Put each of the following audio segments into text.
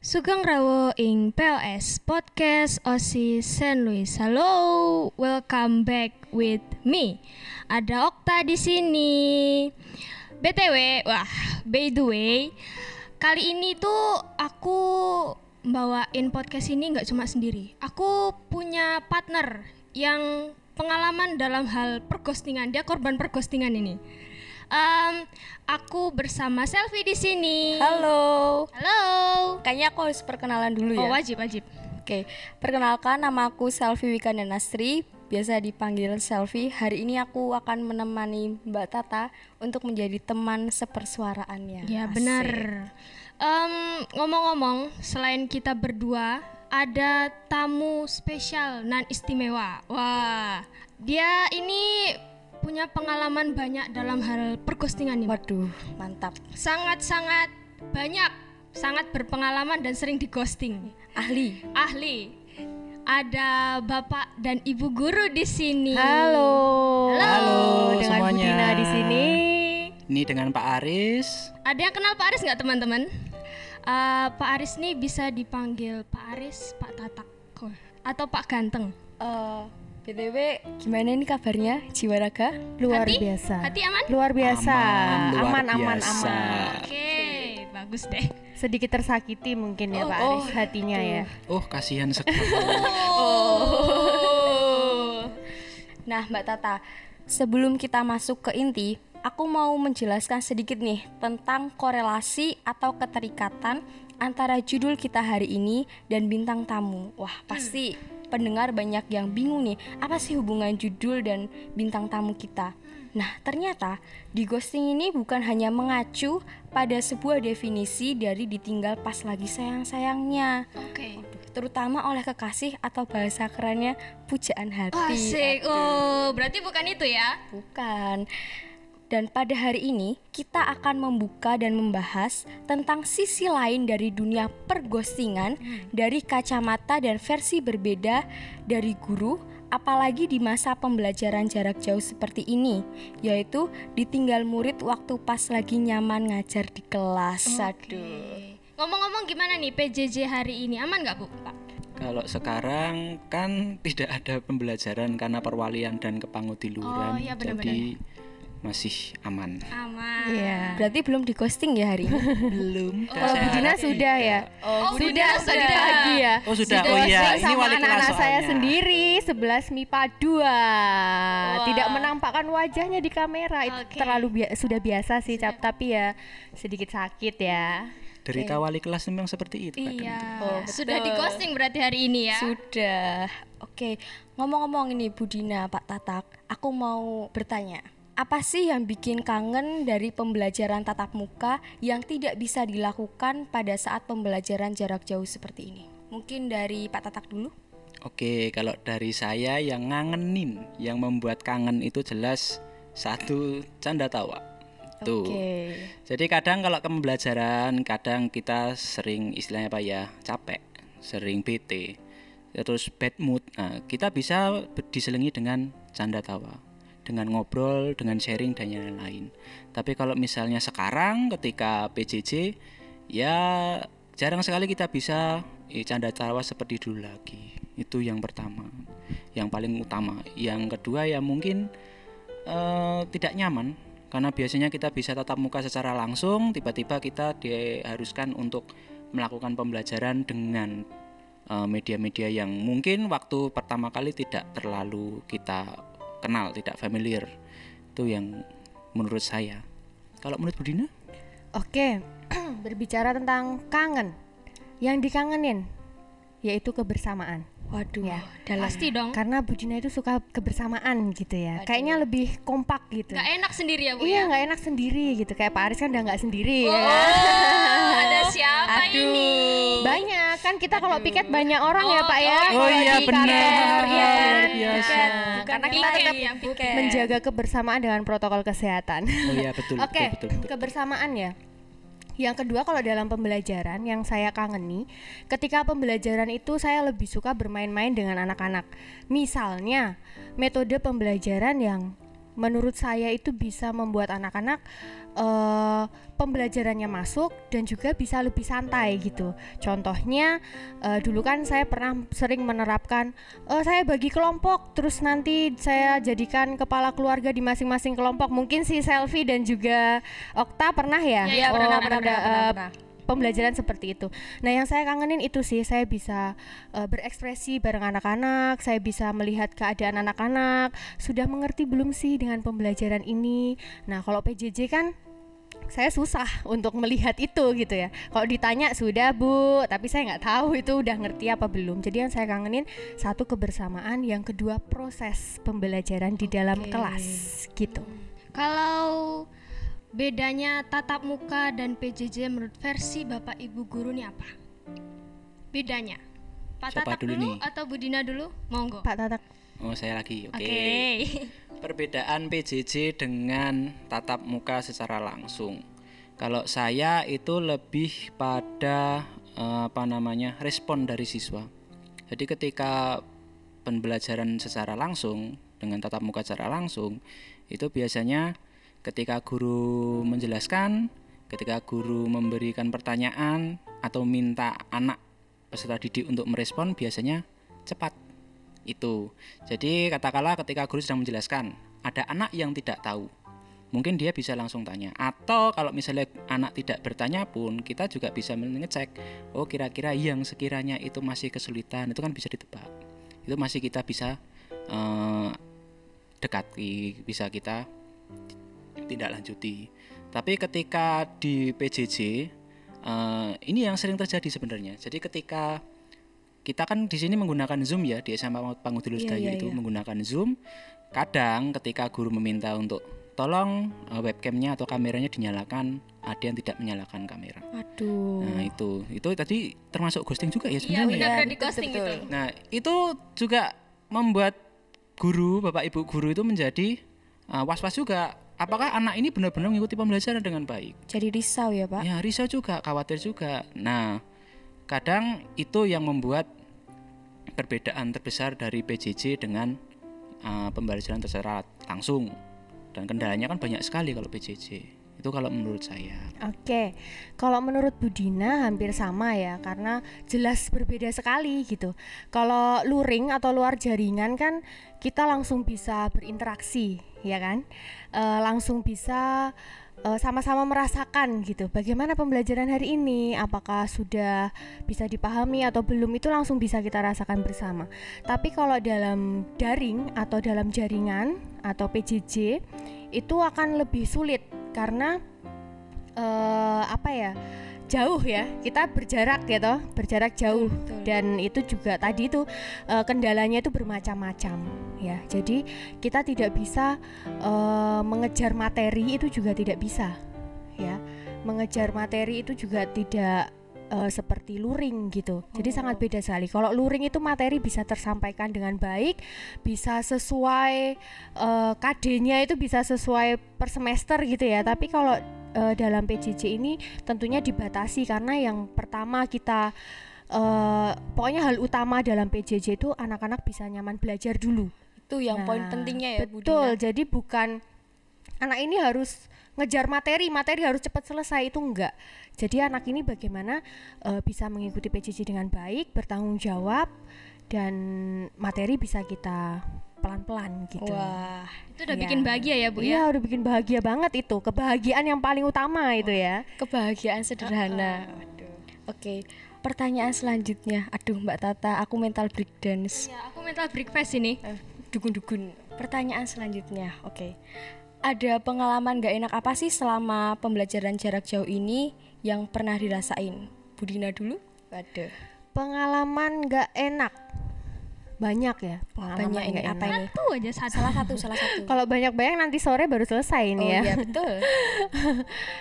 Sugeng Rawo ing PLS Podcast OSIS Saint Louis. Halo, welcome back with me. Ada Okta di sini. BTW, wah, by the way, kali ini tuh aku bawain podcast ini nggak cuma sendiri. Aku punya partner yang pengalaman dalam hal perghostingan. Dia korban perghostingan ini. Em, aku bersama Selfie di sini. Halo. Halo. Kayaknya aku harus perkenalan dulu Oh ya. wajib wajib. Oke, perkenalkan nama aku Selvi Wikanda Nasri, biasa dipanggil Selvi. Hari ini aku akan menemani Mbak Tata untuk menjadi teman sepersuaraannya. Ya Asik. benar. Em, ngomong-ngomong, selain kita berdua, ada tamu spesial nan istimewa. Wah, dia ini punya pengalaman banyak dalam hal perghostingan nih. Waduh, mantap. Sangat-sangat banyak, sangat berpengalaman dan sering dighosting. Ahli. Ahli. Ada Bapak dan Ibu guru di sini. Halo. Halo dengan Bu semuanya. Dina di sini. Ini dengan Pak Aris. Ada yang kenal Pak Aris nggak teman-teman? Eh, Pak Aris nih bisa dipanggil Pak Aris, Pak Tatak, atau Pak Ganteng. Eh, BTW, gimana nih kabarnya? Jiwa raga? Luar Hati? biasa. Hati aman? Luar biasa. luar Aman, aman, biasa. aman. Oke, bagus deh. Sedikit tersakiti mungkin ya Oh, Pak oh, Aris hatinya ya. Oh, kasihan sekali. Nah, Mbak Tata, sebelum kita masuk ke inti, aku mau menjelaskan sedikit nih tentang korelasi atau keterikatan antara judul kita hari ini dan bintang tamu. Wah, pasti pendengar banyak yang bingung nih, apa sih hubungan judul dan bintang tamu kita? Nah, ternyata di ghosting ini bukan hanya mengacu pada sebuah definisi dari ditinggal pas lagi sayang-sayangnya, Oke. terutama oleh kekasih atau bahasa kerennya pujaan hati. Asik. Oh, berarti bukan itu ya? Bukan. Dan pada hari ini kita akan membuka dan membahas tentang sisi lain dari dunia perghostingan dari kacamata dan versi berbeda dari guru apalagi di masa pembelajaran jarak jauh seperti ini yaitu ditinggal murid waktu pas lagi nyaman ngajar di kelas. Aduh. Oke. Ngomong-ngomong gimana nih PJJ hari ini? Aman nggak Bu? Pak? Kalau sekarang kan tidak ada pembelajaran karena perwalian dan Oh, kepangudiluran. iya benar-benar. jadi masih aman. Aman. Iya. Berarti belum di ghosting ya hari ini? Belum. Kalau Bu Dina sudah ya. Oh, Bu sudah, Dina sudah sudah. lagi ya. Oh, sudah. Sudah Oh, iya. Ini sama wali kelas anak-anak saya sendiri 11 MIPA 2. Tidak menampakkan wajahnya di kamera. Itu Oke. terlalu bia- sudah biasa sih, Cap, tapi ya sedikit sakit ya. Derita wali kelas memang seperti itu. Iya. Oh, Sudah di ghosting berarti hari ini ya? Sudah. Oke, ngomong-ngomong ini Budina, Pak Tatak, aku mau bertanya. Apa sih yang bikin kangen dari pembelajaran tatap muka yang tidak bisa dilakukan pada saat pembelajaran jarak jauh seperti ini? Mungkin dari Pak Tatak dulu. Oke, kalau dari saya yang ngangenin, yang membuat kangen itu jelas satu canda tawa. Tuh. Oke. Jadi kadang kalau ke pembelajaran, kadang kita sering istilahnya apa ya, capek, sering bete, terus bad mood. Nah, kita bisa diselingi dengan canda tawa, dengan ngobrol, dengan sharing dan yang lain. Tapi kalau misalnya sekarang ketika PJJ, ya jarang sekali kita bisa eh, canda tawa seperti dulu lagi. Itu yang pertama, yang paling utama. Yang kedua ya mungkin eh, tidak nyaman karena biasanya kita bisa tatap muka secara langsung tiba-tiba kita diharuskan untuk melakukan pembelajaran dengan eh, media-media yang mungkin waktu pertama kali tidak terlalu kita kenal tidak familiar itu yang menurut saya kalau menurut Budina Oke, berbicara tentang kangen. Yang dikangenin yaitu kebersamaan. Waduh, Ya, dalam. Pasti dong. Karena Bu Dina itu suka kebersamaan gitu ya. Kayaknya lebih kompak gitu. Gak enak sendiri ya Bu Iya ya? nggak enak sendiri gitu. Kayak Pak Aris kan udah nggak sendiri ya. Oh, ada siapa ini? Banyak kan kita kalau piket banyak orang ya Pak ya. oh, Kalau iya, di benar. ya kan? biasa. Bukan Karena kita tetap yang piket. menjaga kebersamaan dengan protokol kesehatan. oh iya betul Oke, betul, betul, betul. kebersamaan ya. Yang kedua kalau dalam pembelajaran yang saya kangeni, ketika pembelajaran itu saya lebih suka bermain-main dengan anak-anak. Misalnya, metode pembelajaran yang menurut saya itu bisa membuat anak-anak eh, pembelajarannya masuk dan juga bisa lebih santai gitu. Contohnya eh, dulu kan saya pernah sering menerapkan eh, saya bagi kelompok terus nanti saya jadikan kepala keluarga di masing-masing kelompok. Mungkin si Selfie dan juga Okta pernah ya? Iya, Oh, pernah, pernah, pada, pernah, pernah, pernah. Pembelajaran seperti itu. Nah, yang saya kangenin itu sih saya bisa eh, berekspresi bareng anak-anak, saya bisa melihat keadaan anak-anak, sudah mengerti belum sih dengan pembelajaran ini. Nah, kalau PJJ kan saya susah untuk melihat itu gitu ya. Kalau ditanya sudah bu, tapi saya nggak tahu itu udah ngerti apa belum. Jadi yang saya kangenin satu kebersamaan, yang kedua proses pembelajaran di dalam Oke. kelas gitu. Kalau bedanya tatap muka dan PJJ menurut versi Bapak Ibu guru nih apa? Bedanya? Pak Siapa Tatak dulu dulu, nih? atau Budina dulu? Monggo. Pak Tatak. Oh, saya lagi. Oke. Oke. Perbedaan PJJ dengan tatap muka secara langsung. Kalau saya itu lebih pada eh, apa namanya? respon dari siswa. Jadi ketika pembelajaran secara langsung dengan tatap muka secara langsung itu biasanya ketika guru menjelaskan, ketika guru memberikan pertanyaan atau minta anak peserta didik untuk merespon biasanya cepat itu. Jadi katakanlah ketika guru sedang menjelaskan, ada anak yang tidak tahu. Mungkin dia bisa langsung tanya. Atau kalau misalnya anak tidak bertanya pun, kita juga bisa mengecek, oh kira-kira yang sekiranya itu masih kesulitan, itu kan bisa ditebak. Itu masih kita bisa eh, dekati, bisa kita tidak lanjuti. Tapi ketika di PJJ, eh, ini yang sering terjadi sebenarnya. Jadi ketika kita kan di sini menggunakan Zoom ya di SMA Pangudulur Iya, Sedayu iya, itu iya. menggunakan Zoom. Kadang ketika guru meminta untuk tolong eh, webcamnya atau kameranya dinyalakan, ada yang tidak menyalakan kamera. Aduh. Nah itu itu tadi termasuk ghosting juga ya Iya, sebenarnya. benar ya? ghosting betul. itu. Nah itu juga membuat guru bapak ibu guru itu menjadi eh, was-was juga. Apakah anak ini benar-benar mengikuti pembelajaran dengan baik? Jadi risau ya, Pak. Ya risau juga, khawatir juga. Nah, kadang itu yang membuat perbedaan terbesar dari PJJ dengan uh, pembelajaran secara langsung. Dan kendalanya kan banyak sekali kalau PJJ. Itu kalau menurut saya. Oke, kalau menurut Budina hampir sama ya, karena jelas berbeda sekali gitu. Kalau luring atau luar jaringan kan kita langsung bisa berinteraksi, ya kan? Eh, langsung bisa eh, sama-sama merasakan gitu. Bagaimana pembelajaran hari ini? Apakah sudah bisa dipahami atau belum? Itu langsung bisa kita rasakan bersama. Tapi kalau dalam daring atau dalam jaringan atau PJJ itu akan lebih sulit karena eh apa ya jauh ya kita berjarak gitu berjarak jauh. Dan itu juga tadi itu eh, kendalanya itu bermacam-macam ya. Jadi kita tidak bisa eh, mengejar materi itu juga tidak bisa ya. Mengejar materi itu juga tidak eh, seperti luring gitu jadi sangat beda sekali kalau luring itu materi bisa tersampaikan dengan baik bisa sesuai eh, KD-nya itu bisa sesuai per semester gitu ya tapi kalau eh, dalam PJJ ini tentunya dibatasi karena yang pertama kita eh, pokoknya hal utama dalam PJJ itu anak-anak bisa nyaman belajar dulu. Itu yang poin Nah, pentingnya ya, Betul. Dina. Jadi bukan anak ini harus ngejar materi, materi harus cepat selesai itu enggak. Jadi anak ini bagaimana eh, bisa mengikuti PJJ dengan baik, bertanggung jawab dan materi bisa kita pelan-pelan gitu. Wah, Itu udah Iya. bikin bahagia ya, Bu Iya, ya. udah bikin bahagia banget itu. Kebahagiaan yang paling utama itu ya. kebahagiaan sederhana. Oke, pertanyaan selanjutnya. Aduh, Mbak Tata, aku mental breakdance. Ya, aku mental break fast ini. Eh, Dukun-dukun. Pertanyaan selanjutnya. Oke. Ada pengalaman gak enak apa sih selama pembelajaran jarak jauh ini yang pernah dirasain? Budina dulu? Waduh. Pengalaman nggak enak. Banyak ya pengalaman Banyak ini nggak apa enak. ini? Satu aja satu. Salah satu, salah satu. Kalau banyak-banyak nanti sore baru selesai Oh ini ya. iya, betul.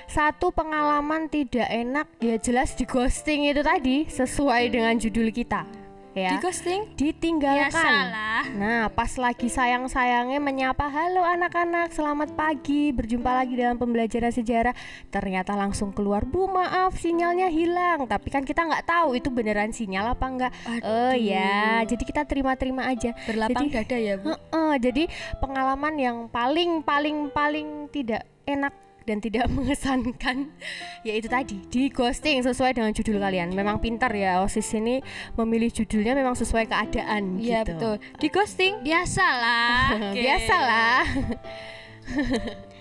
Satu pengalaman tidak enak ya jelas di ghosting itu tadi sesuai dengan judul kita. Di Ya. ghosting? Ya Ditinggalkan. salah. Nah, pas lagi sayang-sayangnya menyapa, "Halo anak-anak, selamat pagi. Berjumpa lagi dalam pembelajaran sejarah." Ternyata langsung keluar, "Bu, maaf, sinyalnya hilang." Tapi kan kita nggak tahu itu beneran sinyal apa enggak. Oh ya, jadi kita terima-terima aja. Berlapang Jadi- dada ya, Bu. Heeh, jadi pengalaman yang paling paling paling tidak enak dan tidak mengesankan yaitu tadi di ghosting sesuai dengan judul kalian. Memang pintar ya OSIS ini memilih judulnya memang sesuai keadaan Iya, gitu. betul. Di ghosting Biasalah. Biasalah.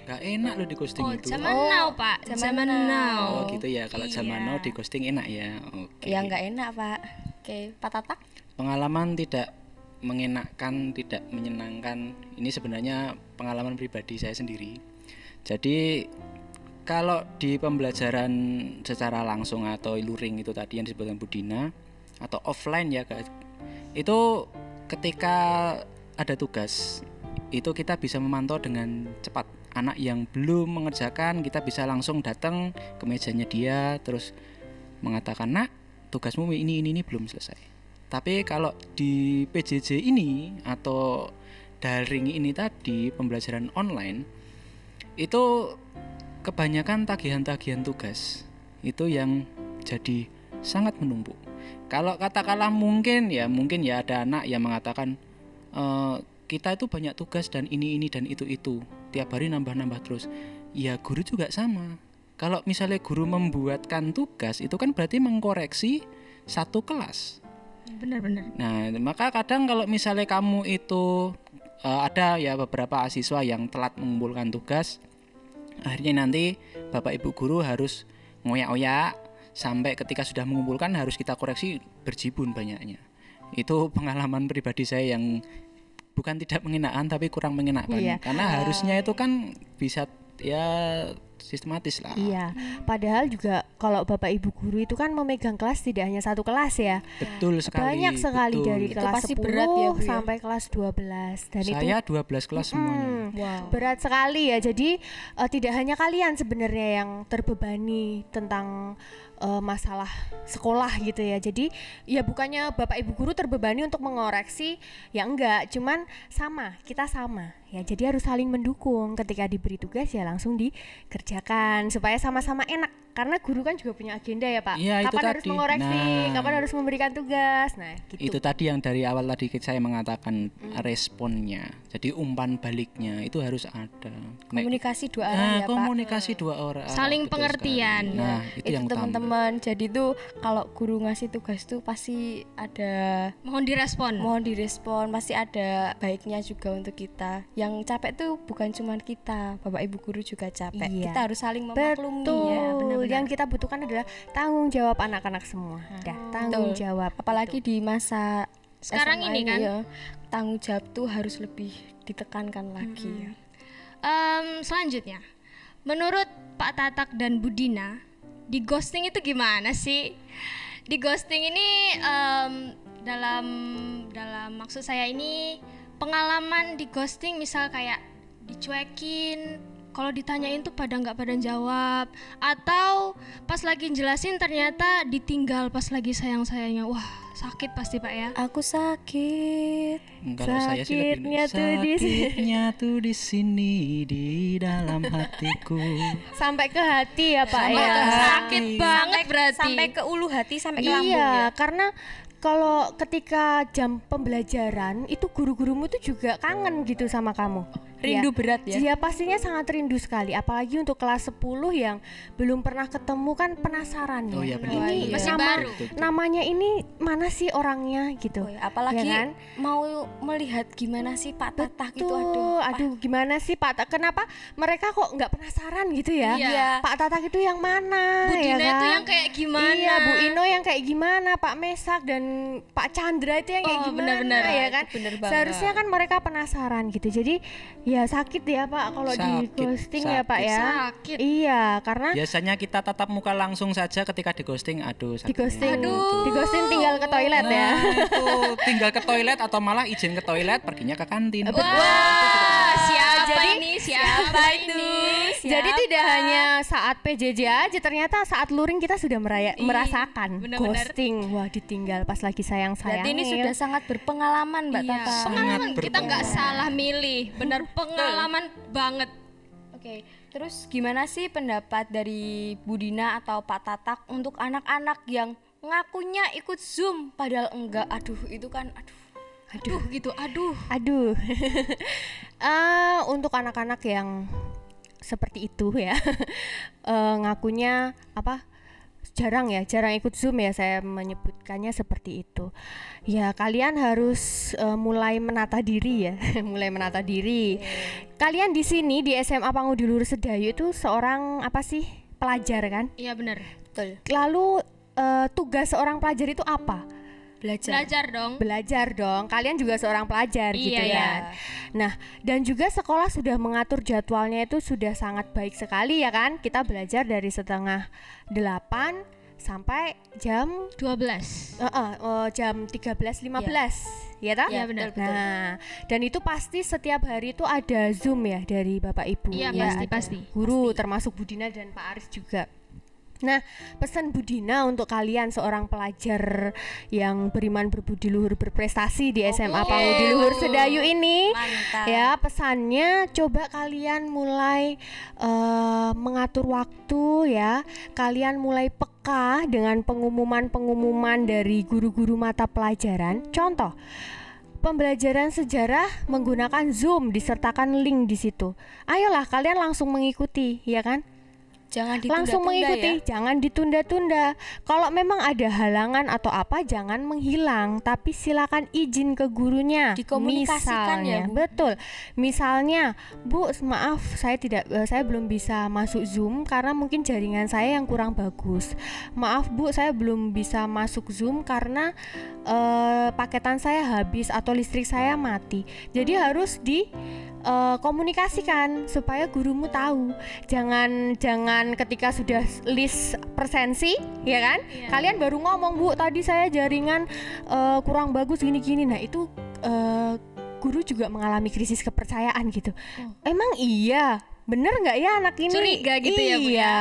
Gak enak loh di ghosting Oh, itu. zaman Oh, now, Pak. zaman Zaman, now. now. Oh gitu ya. Kalau zaman Iya. now di ghosting enak ya. Oke. ya nggak enak, Pak. Oke, Pak Tatak. Pengalaman tidak mengenakkan, tidak menyenangkan. Ini sebenarnya pengalaman pribadi saya sendiri. Jadi kalau di pembelajaran secara langsung atau luring itu tadi yang disebutkan Budina atau offline ya guys. Itu ketika ada tugas itu kita bisa memantau dengan cepat anak yang belum mengerjakan kita bisa langsung datang ke mejanya dia terus mengatakan nak tugasmu ini ini ini belum selesai tapi kalau di PJJ ini atau daring ini tadi pembelajaran online itu kebanyakan tagihan-tagihan tugas itu yang jadi sangat menumpuk. Kalau katakanlah mungkin ya mungkin ya ada anak yang mengatakan "Eh, kita itu banyak tugas dan ini ini dan itu itu tiap hari nambah-nambah terus. Ya guru juga sama. Kalau misalnya guru membuatkan tugas itu kan berarti mengkoreksi satu kelas. Benar-benar. Nah, maka kadang kalau misalnya kamu itu eh, ada ya beberapa siswa yang telat mengumpulkan tugas, akhirnya nanti Bapak Ibu guru harus ngoyak-oyak sampai ketika sudah mengumpulkan harus kita koreksi berjibun banyaknya. Itu pengalaman pribadi saya yang bukan tidak mengenakan tapi kurang mengenakan Iya. karena harusnya itu kan bisa ya sistematis lah. Iya, padahal juga kalau Bapak Ibu guru itu kan memegang kelas tidak hanya satu kelas ya. Betul sekali. Banyak sekali betul. dari Itu kelas pasti 10 berat ya, Bu, ya? sampai kelas 12 dan itu saya 12 kelas semuanya. Hmm, Wow. berat sekali ya. Jadi eh, tidak hanya kalian sebenarnya yang terbebani tentang eh, masalah sekolah gitu ya. Jadi ya bukannya Bapak Ibu guru terbebani untuk mengoreksi, ya enggak, cuman sama, kita sama. Ya, jadi harus saling mendukung. Ketika diberi tugas ya langsung dikerjakan supaya sama-sama enak. Karena guru kan juga punya agenda ya, Pak. Iya, itu kapan harus tadi. mengoreksi, Nah. kapan harus memberikan tugas. Nah, gitu. itu tadi yang dari awal tadi saya mengatakan responnya jadi umpan baliknya itu harus ada Komunikasi dua arah nah, ya, Pak. komunikasi dua orang Saling betul pengertian. sekali. nah itu, itu yang utama teman-teman jadi tuh kalau guru ngasih tugas tuh pasti ada Mohon direspon. mohon direspon pasti ada baiknya juga untuk kita yang capek tuh bukan cuma kita bapak ibu guru juga capek Iya. kita harus saling memaklumi Betul. ya. Yang kita butuhkan adalah tanggung jawab anak-anak semua. Ya, tanggung Betul. jawab. apalagi di masa Sekarang SMA ini kan. ya, tanggung jawab tuh harus lebih ditekankan lagi ya. Em, selanjutnya, menurut Pak Tatak dan Budina, di ghosting itu gimana sih? Di ghosting ini em, dalam dalam maksud saya ini pengalaman di ghosting misal kayak dicuekin, kalau ditanyain tuh pada nggak pada jawab, atau pas lagi jelasin ternyata ditinggal pas lagi sayang sayangnya, wah sakit pasti pak ya. aku sakit kalau saya sih lebih Sakitnya tuh di sini. sakitnya tuh di sini di dalam hatiku Sampai ke hati ya, Pak Sampai ya. Sakit banget berarti. sampai ke ulu hati sampai ke lambung Iya, ya karena kalau ketika jam pembelajaran itu guru-gurumu tuh juga kangen gitu sama kamu. Rindu Ya. berat ya Dia pastinya sangat rindu sekali, apalagi untuk kelas 10 yang belum pernah ketemu kan penasaran oh ya. ya benar Ini betul, masih baru. namanya ini mana sih orangnya gitu. Oh ya, apalagi Ya kan? mau melihat gimana sih Pak Tatah gitu aduh aduh, gimana sih Pak? Ta- Kenapa mereka kok nggak penasaran gitu ya? Iya. Pak Tatak itu yang mana? Bu ya Dina itu kan? yang kayak gimana? Iya, Bu Ino yang kayak gimana? Pak Mesak dan Pak Chandra itu yang kayak Oh, gimana? benar-benar. ya Itu kan? benar banget. Seharusnya kan mereka penasaran gitu. Jadi ya sakit ya Pak kalau di Sakit, ghosting ya Pak sakit, ya. sakit. Iya, karena biasanya kita tatap muka langsung saja ketika di ghosting aduh di sakitnya. ghosting, Aduh. di ghosting tinggal ke toilet ya. Nah, itu tinggal ke toilet atau malah izin ke toilet perginya ke kantin Wah, siapa Jadi, ini? Siapa, ini? Jadi tidak hanya saat PJJ aja, ternyata saat luring kita sudah meraya, merasakan bener-bener. ghosting. Wah, ditinggal pas lagi sayang-sayang. Berarti ini sudah sangat berpengalaman Mbak Iya. Tata. Pengalaman kita berpengalaman. nggak salah milih, bener pengalaman banget. Oke, terus gimana sih pendapat dari Budina atau Pak Tatak untuk anak-anak yang ngakunya ikut Zoom padahal enggak? Aduh, itu kan aduh. Aduh gitu, aduh. Aduh. Eh, untuk anak-anak yang seperti itu ya, eh, ngakunya apa? Jarang ya, jarang ikut Zoom ya saya menyebutkannya seperti itu. Ya, kalian harus eh, mulai menata diri ya, mulai menata diri. Kalian di sini di SMA Pangudi Luhur Sedayu itu seorang apa sih? Pelajar kan? Iya bener. Betul. Lalu eh, tugas seorang pelajar itu apa? Belajar. Belajar dong. Belajar dong. Kalian juga seorang pelajar gitu Iya, ya. iya. Nah, dan juga sekolah sudah mengatur jadwalnya itu sudah sangat baik sekali ya kan? Kita belajar dari setengah delapan sampai jam 12. eh, eh, eh, jam 13.15 ya tak? Iya, benar. betul, betul. Nah, dan itu pasti setiap hari itu ada Zoom ya dari Bapak Ibu. Iya, Ya, pasti, pasti. Guru termasuk Budina dan Pak Aris juga. Nah, pesan Budina untuk kalian seorang pelajar yang beriman berbudi luhur berprestasi di SMA Pangudi Luhur Sedayu ini. Mantap. Ya, pesannya coba kalian mulai eh, mengatur waktu ya. Kalian mulai peka dengan pengumuman-pengumuman dari guru-guru mata pelajaran. Contoh, pembelajaran sejarah menggunakan Zoom disertakan link di situ. Ayolah kalian langsung mengikuti, ya kan? Jangan langsung ditunda-tunda mengikuti, ya. jangan ditunda-tunda. Kalau memang ada halangan atau apa, jangan menghilang, tapi silakan izin ke gurunya. Dikomunikasikan ya, Misalnya, Bu. Betul. Misalnya, Bu, maaf, saya tidak, eh, saya belum bisa masuk Zoom karena mungkin jaringan saya yang kurang bagus. Maaf, Bu, saya belum bisa masuk Zoom karena eh, paketan saya habis atau listrik saya mati. Jadi harus di eh, komunikasikan supaya gurumu tahu. Jangan jangan ketika sudah list persensi, ya kan? Kalian baru ngomong, "Bu, tadi saya jaringan eh, kurang bagus gini-gini." Nah, itu eh, guru juga mengalami krisis kepercayaan gitu. Emang iya, bener nggak ya anak ini? Curiga gitu ya, Bu, ya? Iya.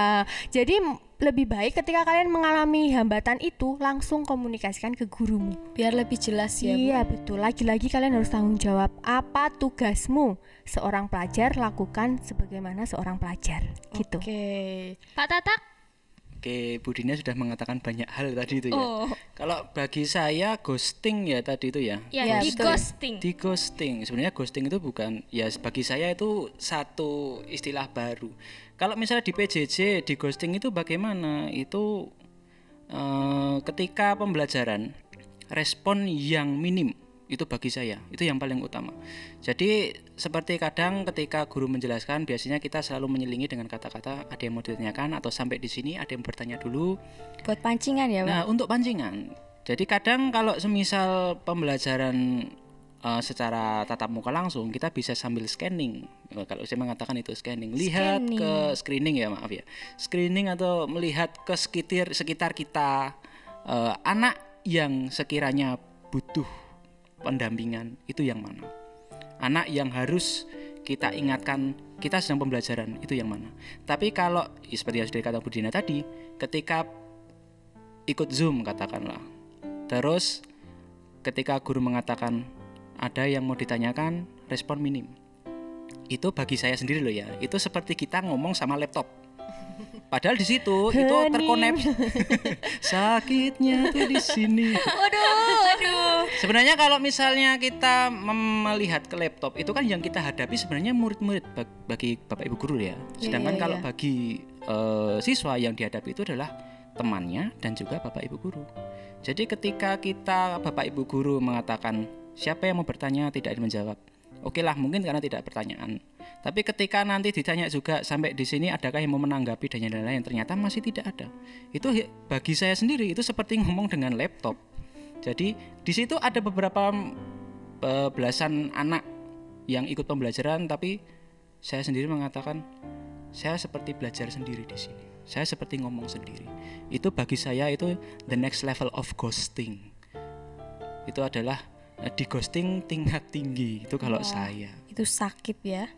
Jadi lebih baik ketika kalian mengalami hambatan itu langsung komunikasikan ke gurumu. Biar lebih jelas ya. Bu. Iya betul. Lagi-lagi kalian harus tanggung jawab apa tugasmu seorang pelajar lakukan sebagaimana seorang pelajar gitu. Oke. Pak Tatak? Oke, Budina sudah mengatakan banyak hal tadi itu ya. Oh. Kalau bagi saya ghosting ya tadi itu ya. Ya, Iya, di ghosting. Di ghosting, sebenarnya ghosting itu bukan ya bagi saya itu satu istilah baru. Kalau misalnya di PJJ di ghosting itu bagaimana? Itu eh, ketika pembelajaran respon yang minim itu bagi saya itu yang paling utama. Jadi seperti kadang ketika guru menjelaskan biasanya kita selalu menyelingi dengan kata-kata ada yang mau ditanyakan atau sampai di sini ada yang bertanya dulu Buat pancingan ya, Pak. Nah, untuk pancingan. Jadi kadang kalau semisal pembelajaran eh, secara tatap muka langsung, kita bisa sambil scanning. Eh, Kalau saya mengatakan itu scanning, lihat ke screening ya, maaf ya. Screening atau melihat ke sekitar sekitar kita eh, anak yang sekiranya butuh pendampingan itu yang mana? Anak yang harus kita ingatkan kita sedang pembelajaran itu yang mana? Tapi kalau ya seperti yang sudah dikatakan Budina tadi, ketika ikut Zoom katakanlah. Terus ketika guru mengatakan ada yang mau ditanyakan, respon minim. Itu bagi saya sendiri loh ya. Itu seperti kita ngomong sama laptop. Padahal di situ itu terkonek. Sakitnya tuh di sini. Waduh, waduh. Sebenarnya kalau misalnya kita melihat ke laptop itu kan yang kita hadapi sebenarnya murid-murid bag- bagi bapak ibu guru ya. Sedangkan iya, kalau iya. bagi eh, siswa yang dihadapi itu adalah temannya dan juga bapak ibu guru. Jadi ketika kita bapak ibu guru mengatakan siapa yang mau bertanya tidak menjawab. Oke lah mungkin karena tidak pertanyaan. Tapi ketika nanti ditanya juga sampai di sini adakah yang mau menanggapi dan yang lain-lain ternyata masih tidak ada. Itu hi- bagi saya sendiri itu seperti ngomong dengan laptop. Jadi di situ ada beberapa eh, belasan anak yang ikut pembelajaran tapi saya sendiri mengatakan saya seperti belajar sendiri di sini. Saya seperti ngomong sendiri. Itu bagi saya itu the next level of ghosting. Itu adalah eh, di ghosting tingkat tinggi itu kalau saya Itu sakit ya.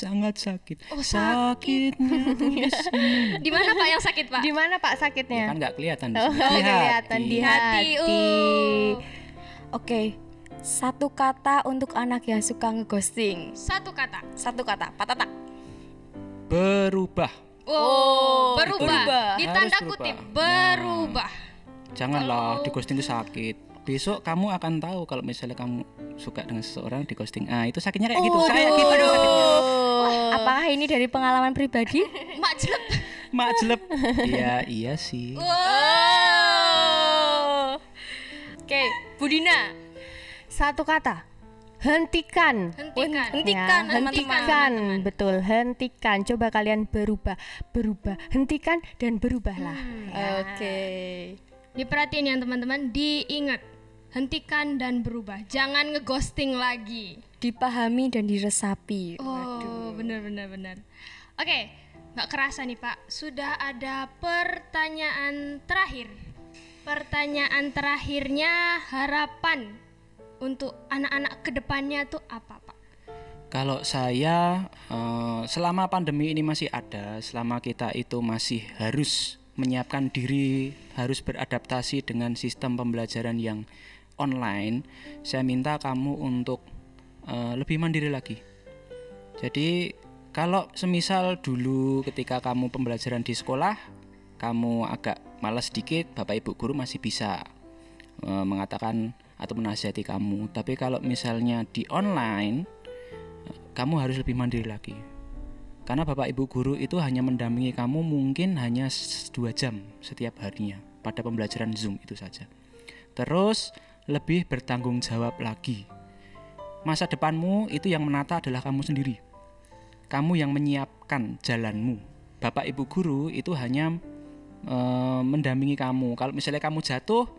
Sangat sakit. Oh, sakit. Sakitnya di sini. Di mana Pak yang sakit, Pak? Di mana Pak Ya sakitnya? kan nggak kelihatan di Oh. Di kelihatan di Hati, hati. uh. Oke, satu kata untuk anak yang suka ngeghosting. Satu kata. Satu kata, Pak Tata. Berubah. Oh, berubah. berubah. Ditanda Harus kutip, berubah. berubah. Janganlah di ghosting itu sakit. Besok kamu akan tahu kalau misalnya kamu suka dengan seseorang di ghosting. Ah, itu sakitnya kayak gitu. Kayak gitu sakitnya. Apakah ini dari pengalaman pribadi? Mak jelek. Mak jelek. Iya, iya sih. oh. Oke, Budina. Satu kata. Hentikan. Hentikan. Hentikan, Ya, teman-teman. hentikan, betul, hentikan. Coba kalian berubah, berubah, hentikan dan berubahlah. Oke. Diperhatiin ya teman-teman, diingat. Hentikan dan berubah. Jangan ngeghosting lagi. Dipahami dan diresapi. Oh, benar benar benar. Oke, nggak kerasa nih Pak, sudah ada pertanyaan terakhir. Pertanyaan terakhirnya harapan untuk anak-anak ke depannya tuh apa Pak? Kalau saya eh, selama pandemi ini masih ada, selama kita itu masih harus menyiapkan diri, harus beradaptasi dengan sistem pembelajaran yang online, saya minta kamu untuk eh, lebih mandiri lagi. Jadi kalau semisal dulu ketika kamu pembelajaran di sekolah, kamu agak malas sedikit, Bapak Ibu guru masih bisa eh, mengatakan atau menasihati kamu. Tapi kalau misalnya di online, kamu harus lebih mandiri lagi. Karena Bapak Ibu guru itu hanya mendampingi kamu mungkin hanya dua jam setiap harinya pada pembelajaran Zoom itu saja. Terus lebih bertanggung jawab lagi. Masa depanmu itu yang menata adalah kamu sendiri. Kamu yang menyiapkan jalanmu. Bapak Ibu guru itu hanya eh, mendampingi kamu. Kalau misalnya kamu jatuh,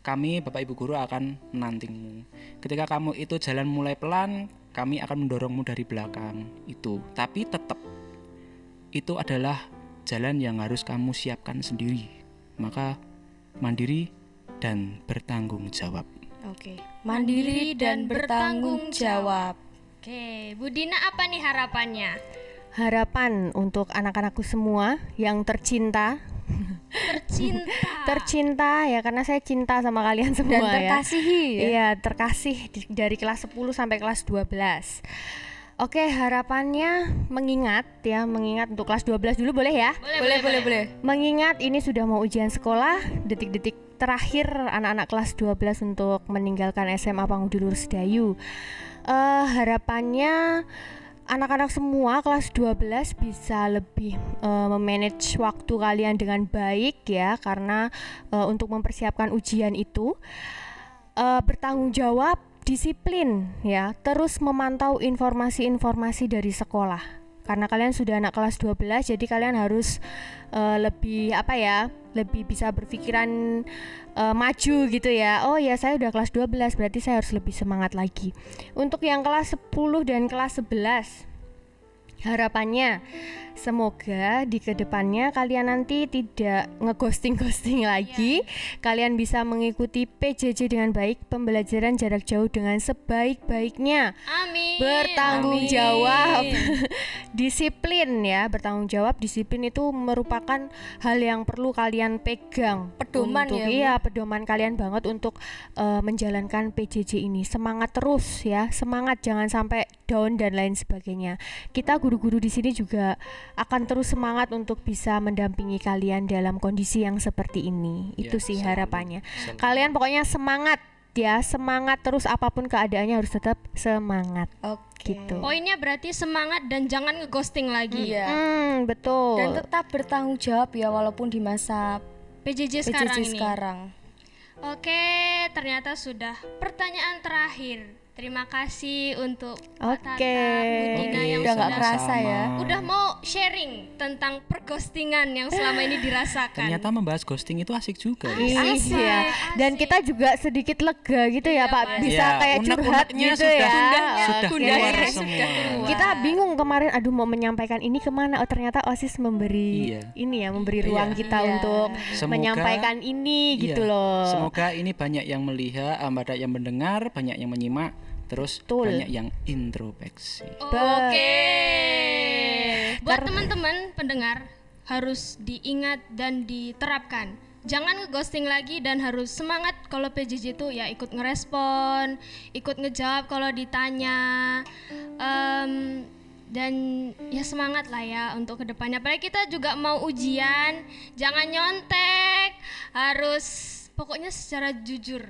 kami Bapak Ibu guru akan menantingmu. Ketika kamu itu jalan mulai pelan, kami akan mendorongmu dari belakang itu. Tapi tetap itu adalah jalan yang harus kamu siapkan sendiri. Maka mandiri dan bertanggung jawab. Oke. Mandiri dan bertanggung jawab. Oke, Bu Dina apa nih harapannya? Harapan untuk anak-anakku semua yang tercinta, Tercinta. tercinta ya karena saya cinta sama kalian semua Dan ya. terkasihi ya. Iya, terkasih di- dari kelas 10 sampai kelas 12. Oke, harapannya mengingat ya, mengingat untuk kelas 12 dulu boleh ya? Boleh, boleh, boleh. Mengingat ini sudah mau ujian sekolah, detik-detik terakhir anak-anak kelas 12 untuk meninggalkan SMA Pangudulur Sedayu. Eh, harapannya anak-anak semua kelas 12 bisa lebih eh, memanage waktu kalian dengan baik ya karena eh, untuk mempersiapkan ujian itu eh, bertanggung jawab, disiplin ya, terus memantau informasi-informasi dari sekolah. Karena kalian sudah anak kelas 12 jadi kalian harus eh, lebih apa ya? lebih bisa berpikiran eh, maju gitu ya. Oh ya, saya udah kelas 12 berarti saya harus lebih semangat lagi. Untuk yang kelas 10 dan kelas 11 harapannya semoga di ke depannya kalian nanti tidak ngeghosting-ghosting lagi. Kalian bisa mengikuti PJJ dengan baik pembelajaran jarak jauh dengan sebaik-baiknya. Amin. bertanggung Amin. jawab. Disiplin ya bertanggung jawab. Disiplin itu merupakan hal yang perlu kalian pegang. Pedoman untuk ya, Bu? iya pedoman kalian banget untuk eh, menjalankan PJJ ini. Semangat terus ya. Semangat jangan sampai down dan lain sebagainya. Kita guru-guru di sini juga akan terus semangat untuk bisa mendampingi kalian dalam kondisi yang seperti ini itu Ya, sih selalu. harapannya Selalu. kalian pokoknya semangat ya semangat terus apa pun keadaannya harus tetap semangat Oke. gitu Poinnya berarti semangat dan jangan ngeghosting lagi. Iya. Hmm, betul. Dan tetap bertanggung jawab ya walaupun di masa PJJ PJJ sekarang ini. sekarang. Oke, ternyata sudah pertanyaan terakhir. Terima kasih untuk Oke. Oke, yang udah nggak sudah kerasa ya. udah mau sharing tentang perghostingan yang selama ini dirasakan. Ternyata membahas ghosting itu asik juga. ya. Asik, Iya. Dan asik. kita juga sedikit lega gitu ya, Iya, Pak. Mas. Bisa Ya, kayak curhat gitu sudah, ya. sudah Oke. keluar Sudah semua. keluar. Kita bingung kemarin aduh mau menyampaikan ini ke mana Oh ternyata OSIS memberi Iya. ini ya memberi Iya. ruang kita Iya. untuk Semoga- menyampaikan ini gitu Iya. loh Semoga ini banyak yang melihat, eh, banyak yang mendengar, banyak yang menyimak Terus Betul. banyak yang introspeksi. Oke. Buat teman-teman pendengar harus diingat dan diterapkan. Jangan ngeghosting lagi dan harus semangat kalau PJJ itu ya ikut ngerespon, ikut ngejawab kalau ditanya. Em, dan ya semangat lah ya untuk ke depannya. Apalagi kita juga mau ujian, jangan nyontek, harus pokoknya secara jujur,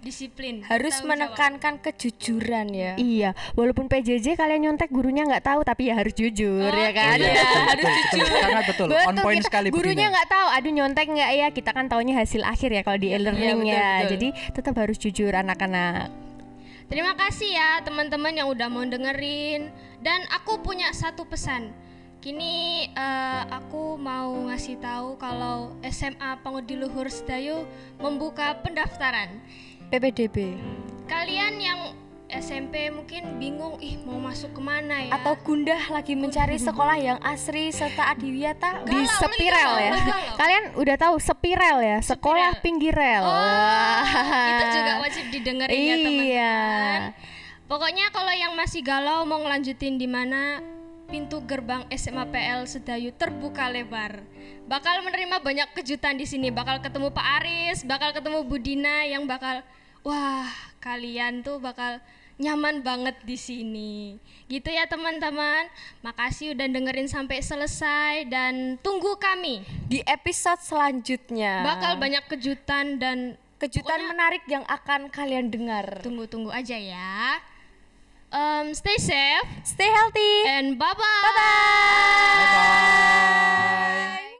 disiplin. Harus menekankan kejujuran ya. Iya, walaupun PJJ kalian nyontek gurunya nggak tahu tapi ya harus jujur ya kan. Iya, harus Betul, jujur. betul, sangat betul. On Betul, point kita- sekali gurunya nggak tahu aduh nyontek nggak ya kita kan taunya hasil akhir ya kalau di e-learning betul, ya betul. jadi tetap harus jujur anak-anak Terima kasih ya teman-teman yang udah mau dengerin dan aku punya satu pesan. Kini eh, aku mau ngasih tahu kalau SMA Pangudi Luhur Sedayu membuka pendaftaran. PPDB Kalian yang SMP mungkin bingung ih mau masuk ke mana ya? atau gundah lagi mencari sekolah yang asri serta adiwiyata di galau, ya galau. kalian udah tahu spirel ya sekolah Spirel. pinggir rel Oh, itu juga wajib didengerin ya Iya. teman-teman. Pokoknya kalau yang masih galau mau ngelanjutin di mana pintu gerbang SMA PL Sedayu terbuka lebar. Bakal menerima banyak kejutan di sini. Bakal ketemu Pak Aris, bakal ketemu Budina yang bakal wah, kalian tuh bakal nyaman banget di sini. Gitu ya teman-teman. Makasih udah dengerin sampai selesai dan tunggu kami. di episode selanjutnya Bakal banyak kejutan dan kejutan menarik yang akan kalian dengar Tunggu-tunggu aja ya. Um, stay safe stay healthy and bye-bye. bye